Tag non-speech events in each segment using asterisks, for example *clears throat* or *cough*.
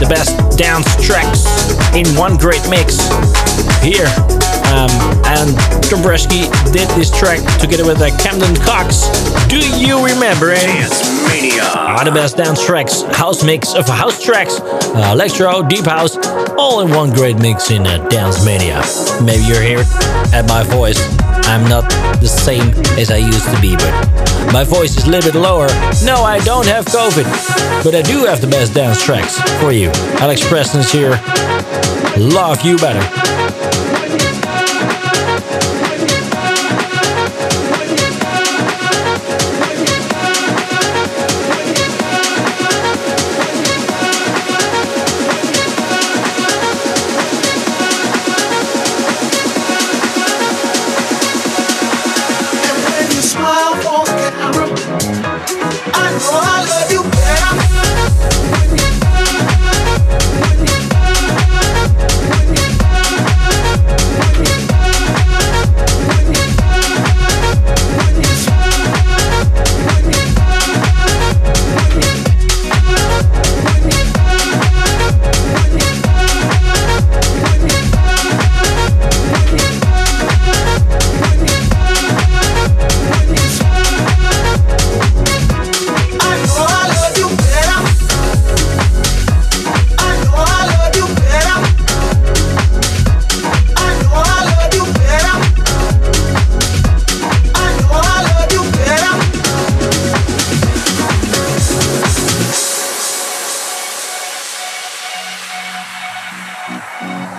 The best dance tracks in one great mix. Here, um, and Dombresky did this track together with uh, Camden Cox. Do you remember it? Dance Mania. Are the best dance tracks, house mix of house tracks, uh, electro, deep house, all in one great mix in uh, Dance Mania. Maybe you're here at my voice. I'm not the same as I used to be, but my voice is a little bit lower. No, I don't have COVID, but I do have the best dance tracks for you. Alex Preston's here. Love you better. Mm-hmm.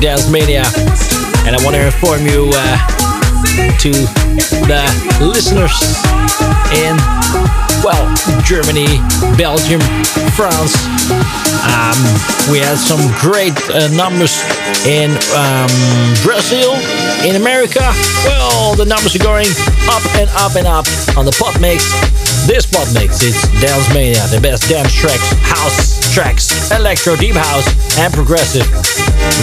Mania. And I want to inform you uh, to the listeners in, well, Germany, Belgium, France. Um, we had some great uh, numbers in um, Brazil, in America. Well, the numbers are going up and up and up on the pop mix. This pop mix, is Dance Mania, the best dance tracks, house tracks, electro, deep house, and progressive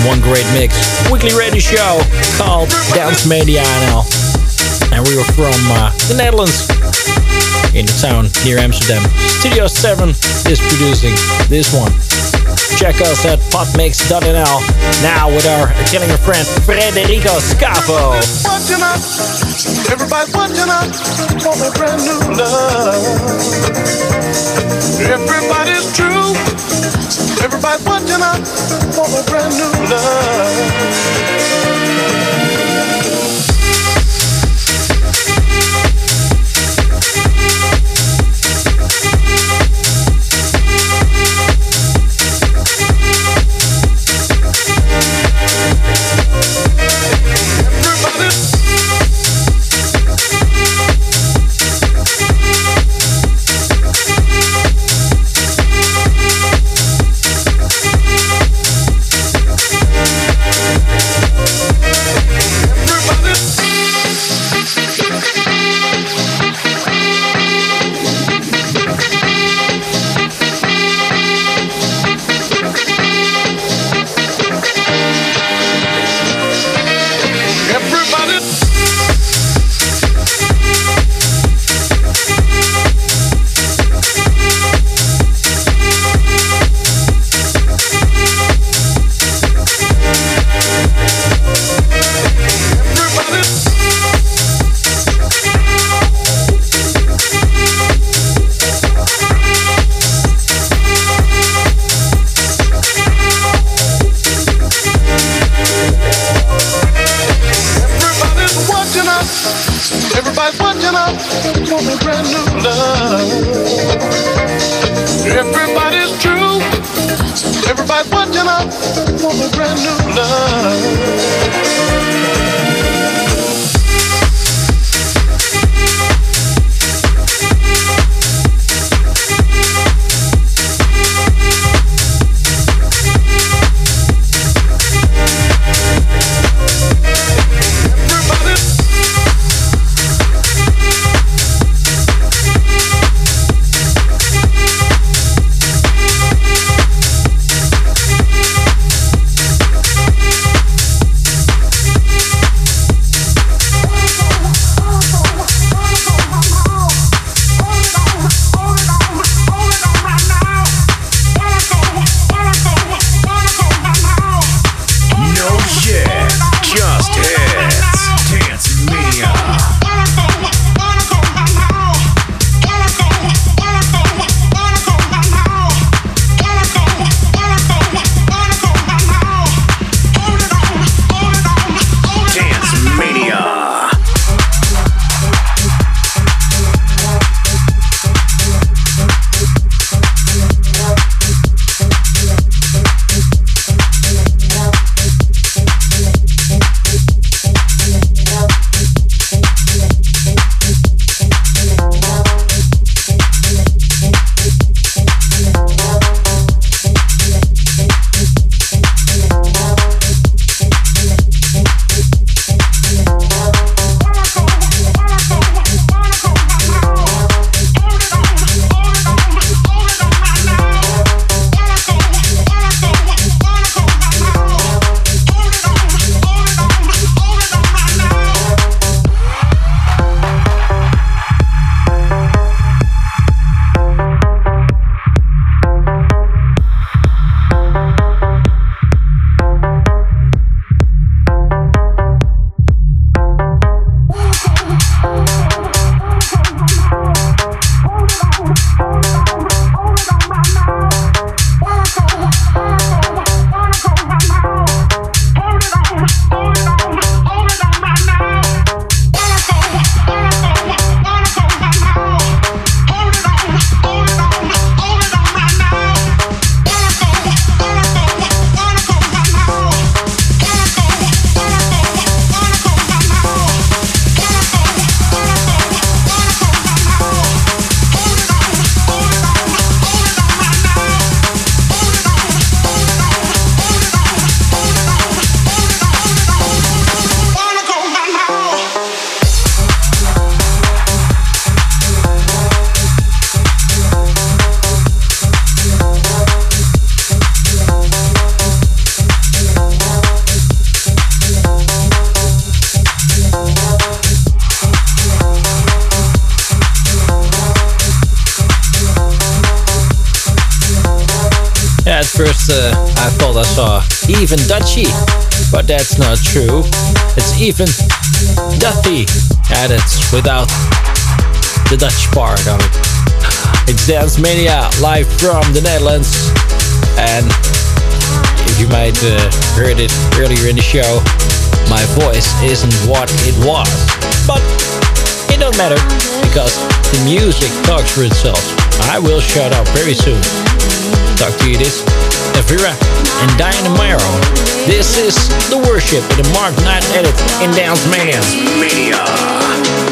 one great mix. Weekly radio show called Dance Mania now. And we were from uh, the Netherlands in the town near Amsterdam. Studio 7 is producing this one. Check us at popmix.nl now with our killing a friend. Watching up, everybody's watching up for a brand new love. Everybody's true Everybody's watching out for a brand new love. Even Dutchy, but that's not true. It's even Duthy, and it's without the Dutch part of it. It's Dance Mania live from the Netherlands. And if you might uh, heard it earlier in the show, my voice isn't what it was. But it don't matter because the music talks for itself. I will shut up very soon. Talk to you this, Avira and Diana Miro. This is The Worship in the Mark Knight edit in Dance Mania. Mania.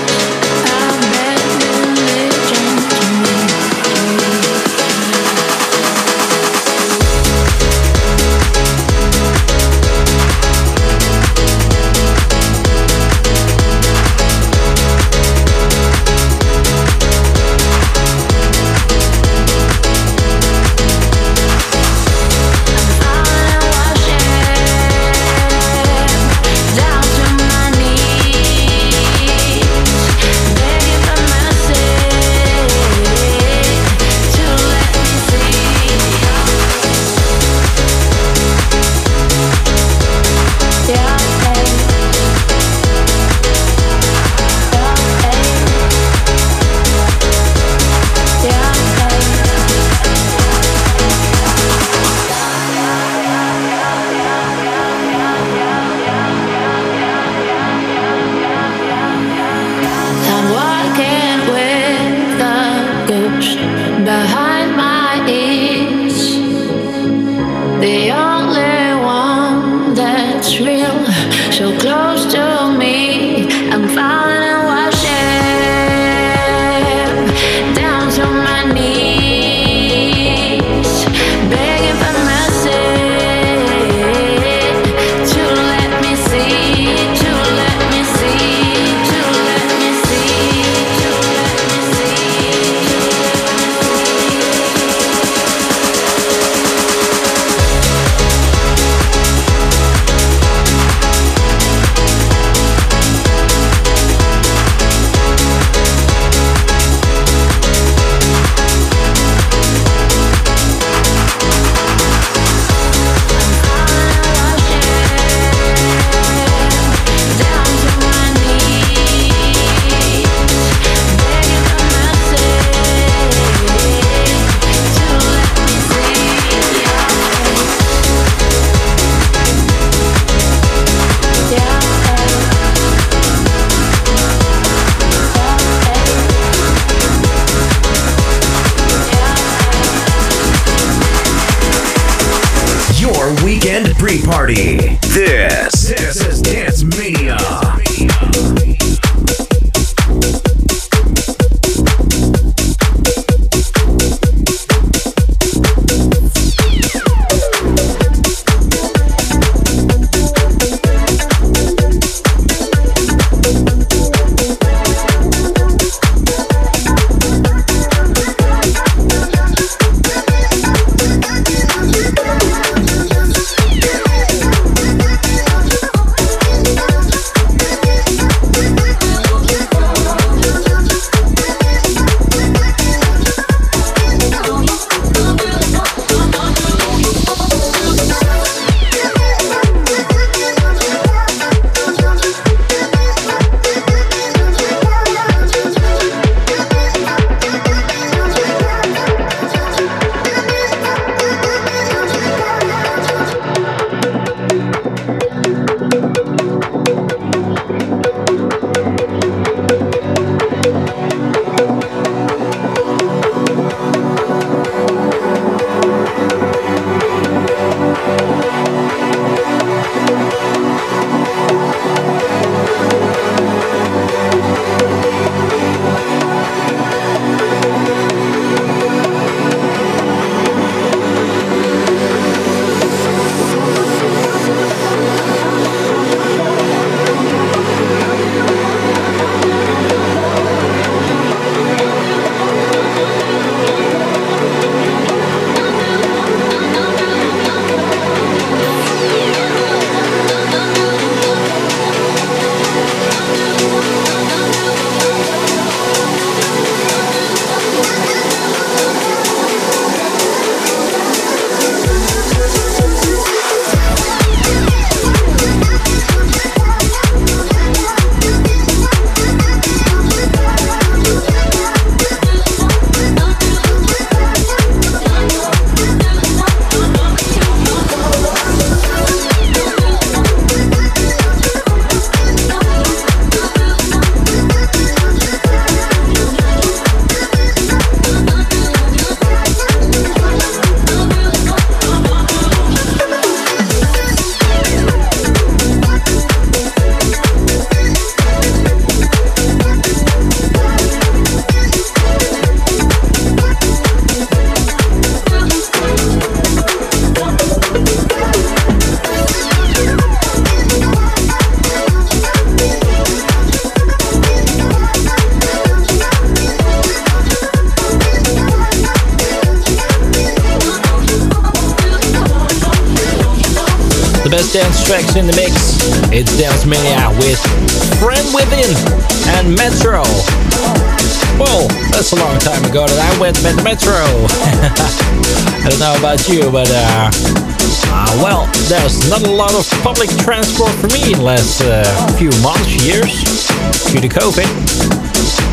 Dance tracks in the mix. It's Dance Mania with Friend Within and Metro. Well, that's a long time ago that I went with Metro. *laughs* I don't know about you, but uh, uh, well, there's not a lot of public transport for me in the last uh, few months, years, due to COVID.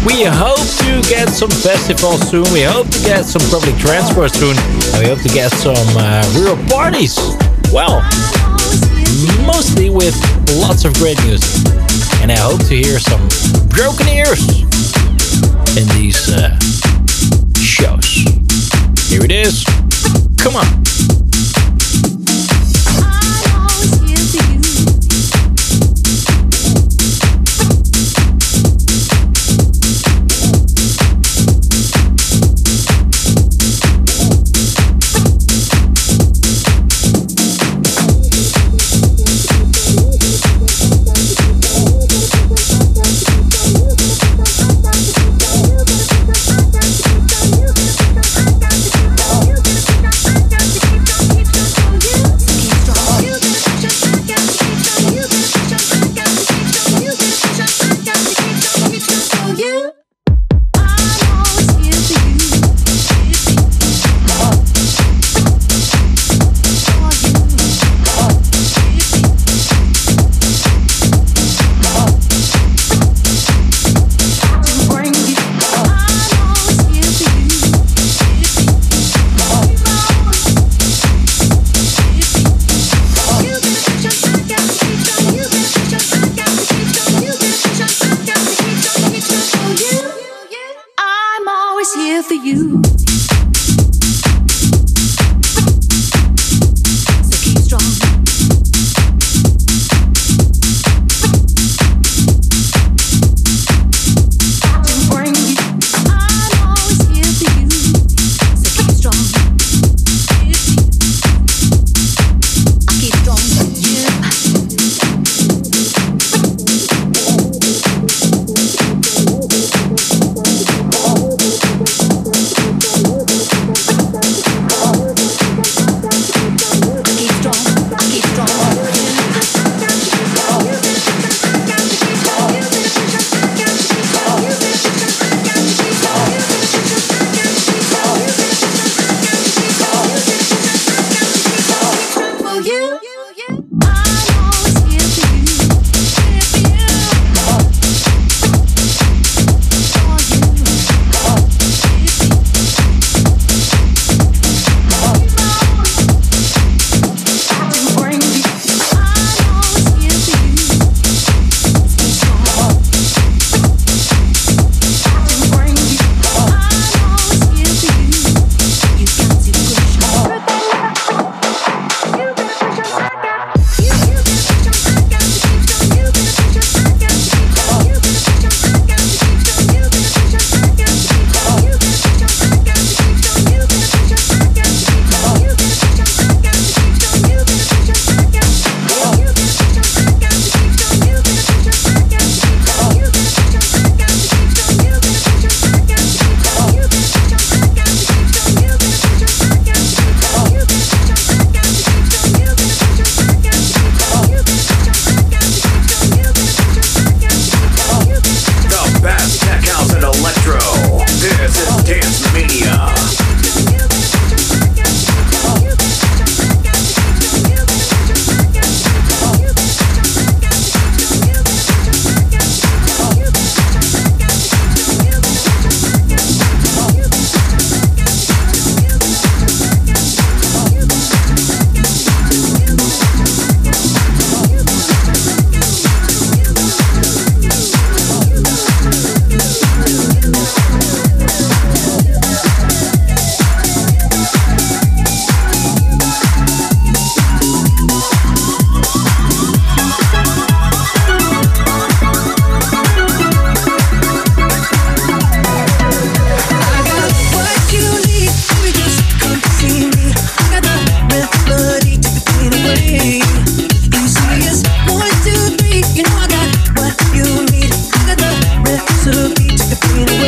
We hope to get some festivals soon. We hope to get some public transport soon. And we hope to get some uh, real parties. Well, mostly with lots of great music. And I hope to hear some broken ears in these uh, shows. Here it is. Come on.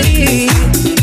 You.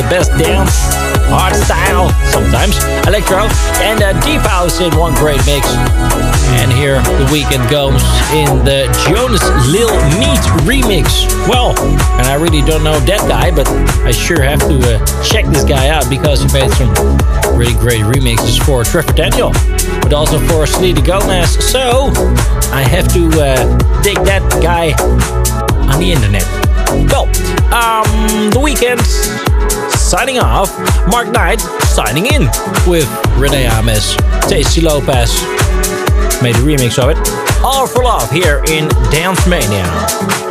The best dance, hard style, sometimes electro, and uh, deep house in one great mix. And here the Weeknd goes in the Jonas Lil Meat remix. Well, and I really don't know that guy, but I sure have to uh, check this guy out because he made some really great remixes for Trevor Daniel, but also for Selena Gomez. So I have to uh, dig that guy on the internet. Well, um, the Weeknd signing off. Mark Knight signing in with Rene Amesz, Tasty Lopez made a remix of it. All for Love here in Dance Mania.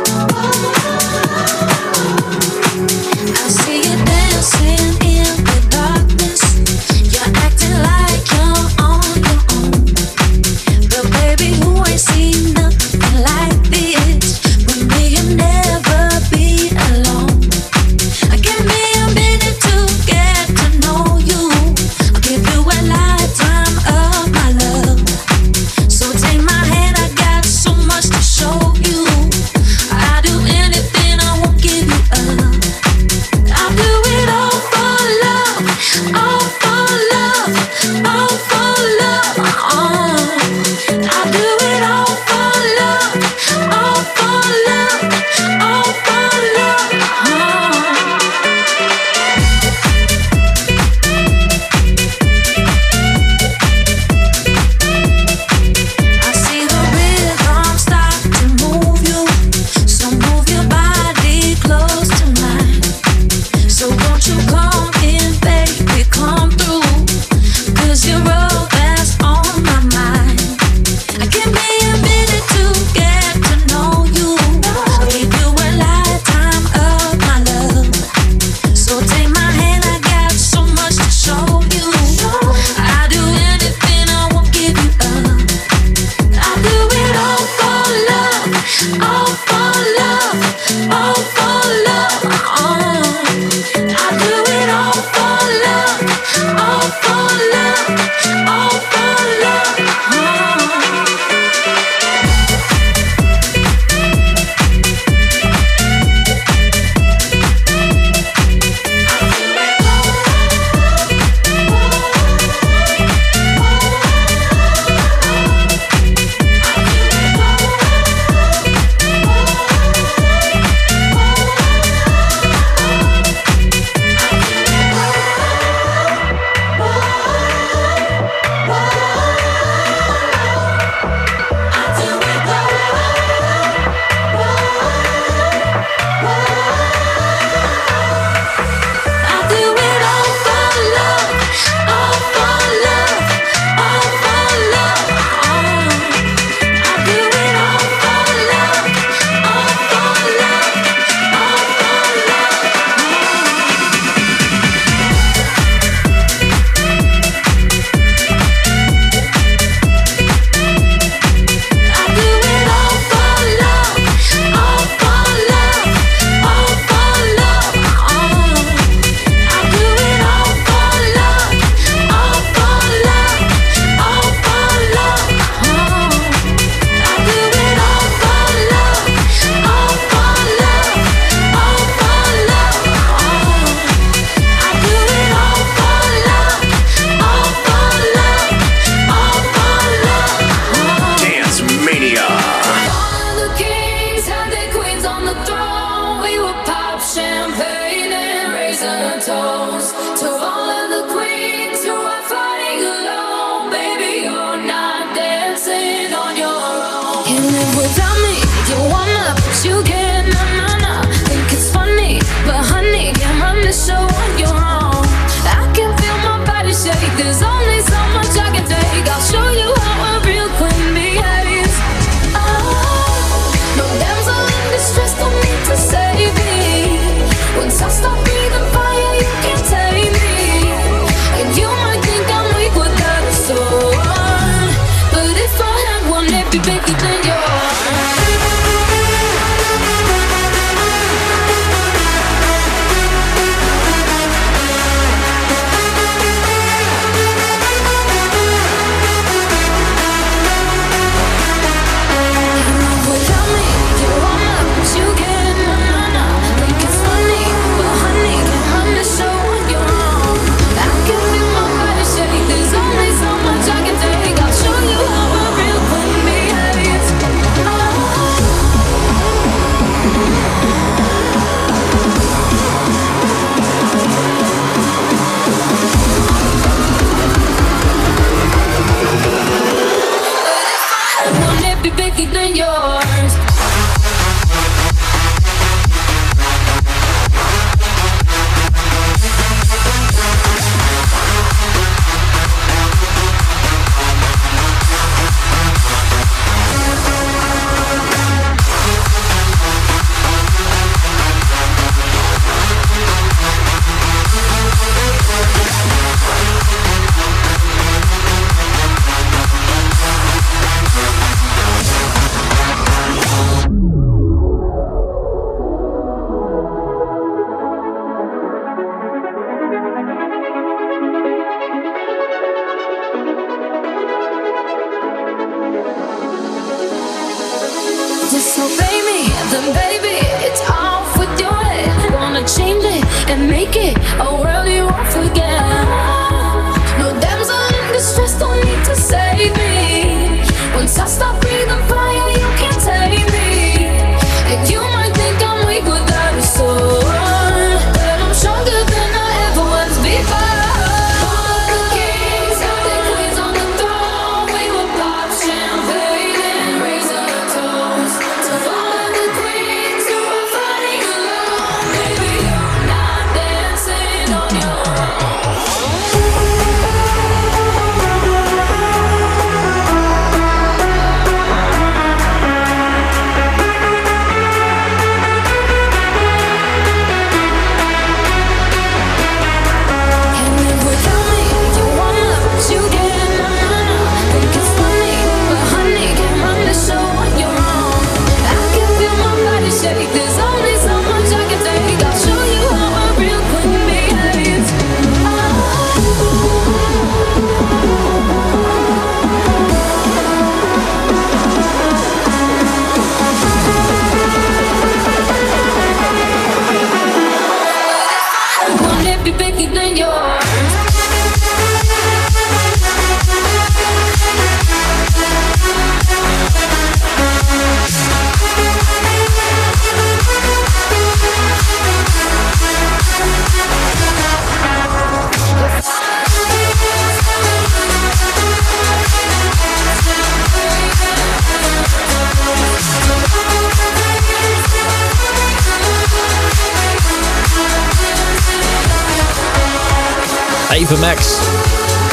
Max.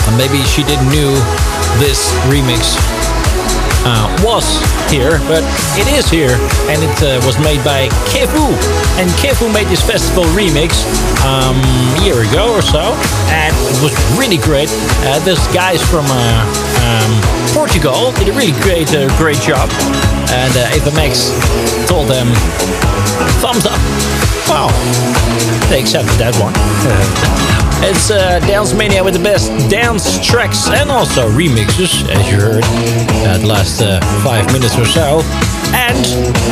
And maybe she didn't knew this remix uh, was here, but it is here, and it uh, was made by Kevu. And Kevu made this festival remix um, a year ago or so, and it was really great. Uh, this guys from uh, um, Portugal did a really great, uh, great job, and uh, Max told them thumbs up. Wow, they accepted that one. *laughs* It's uh, Dance Mania with the best dance tracks and also remixes, as you heard uh, the last uh, five minutes or so. And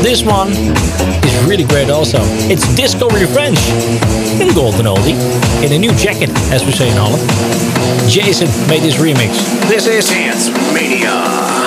this one is really great also. It's Disco Revenge in Golden Oldie, in a new jacket, as we say in Holland. Jason made this remix. This is Dance Mania.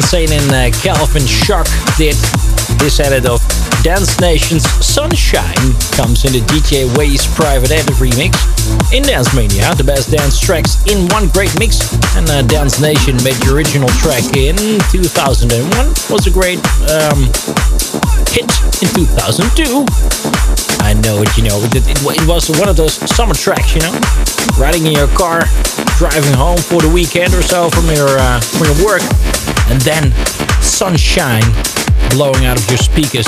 Insane and uh, Calvin Shark did this edit of Dance Nation's Sunshine comes in the DJ Ways private edit remix. In Dance Mania, the best dance tracks in one great mix. And uh, Dance Nation made the original track in 2001. Was a great um, hit in 2002. I know it, you know. It, it, it was one of those summer tracks, you know. Riding in your car, driving home for the weekend or so from your uh, from your work and then sunshine blowing out of your speakers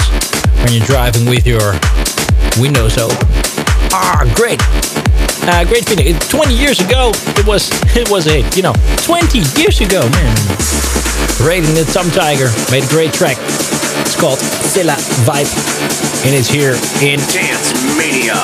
when you're driving with your windows open. Ah, great. Uh, great feeling. 20 years ago, it was *laughs* it was a you know 20 years ago, man. Raiden and Tom Tiger made a great track. It's called Villa Vibe, and it's here in Dance Mania.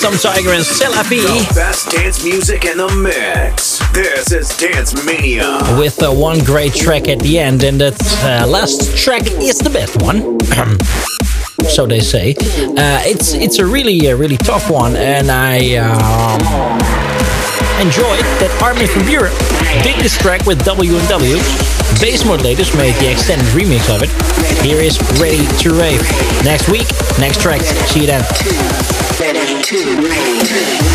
Your hands in the and Tom Tiger and Selafi. The best dance music in the mix. This is Dance Mania. With uh, one great track at the end, and that uh, last track is the best one. *clears throat* so they say. Uh, it's it's a really uh, really tough one, and I um, enjoyed that Armin van Buuren did this track with W&W. Bass Modulators made the extended remix of it. Here is Ready to Rave. Next week, next track. See you then. Ready to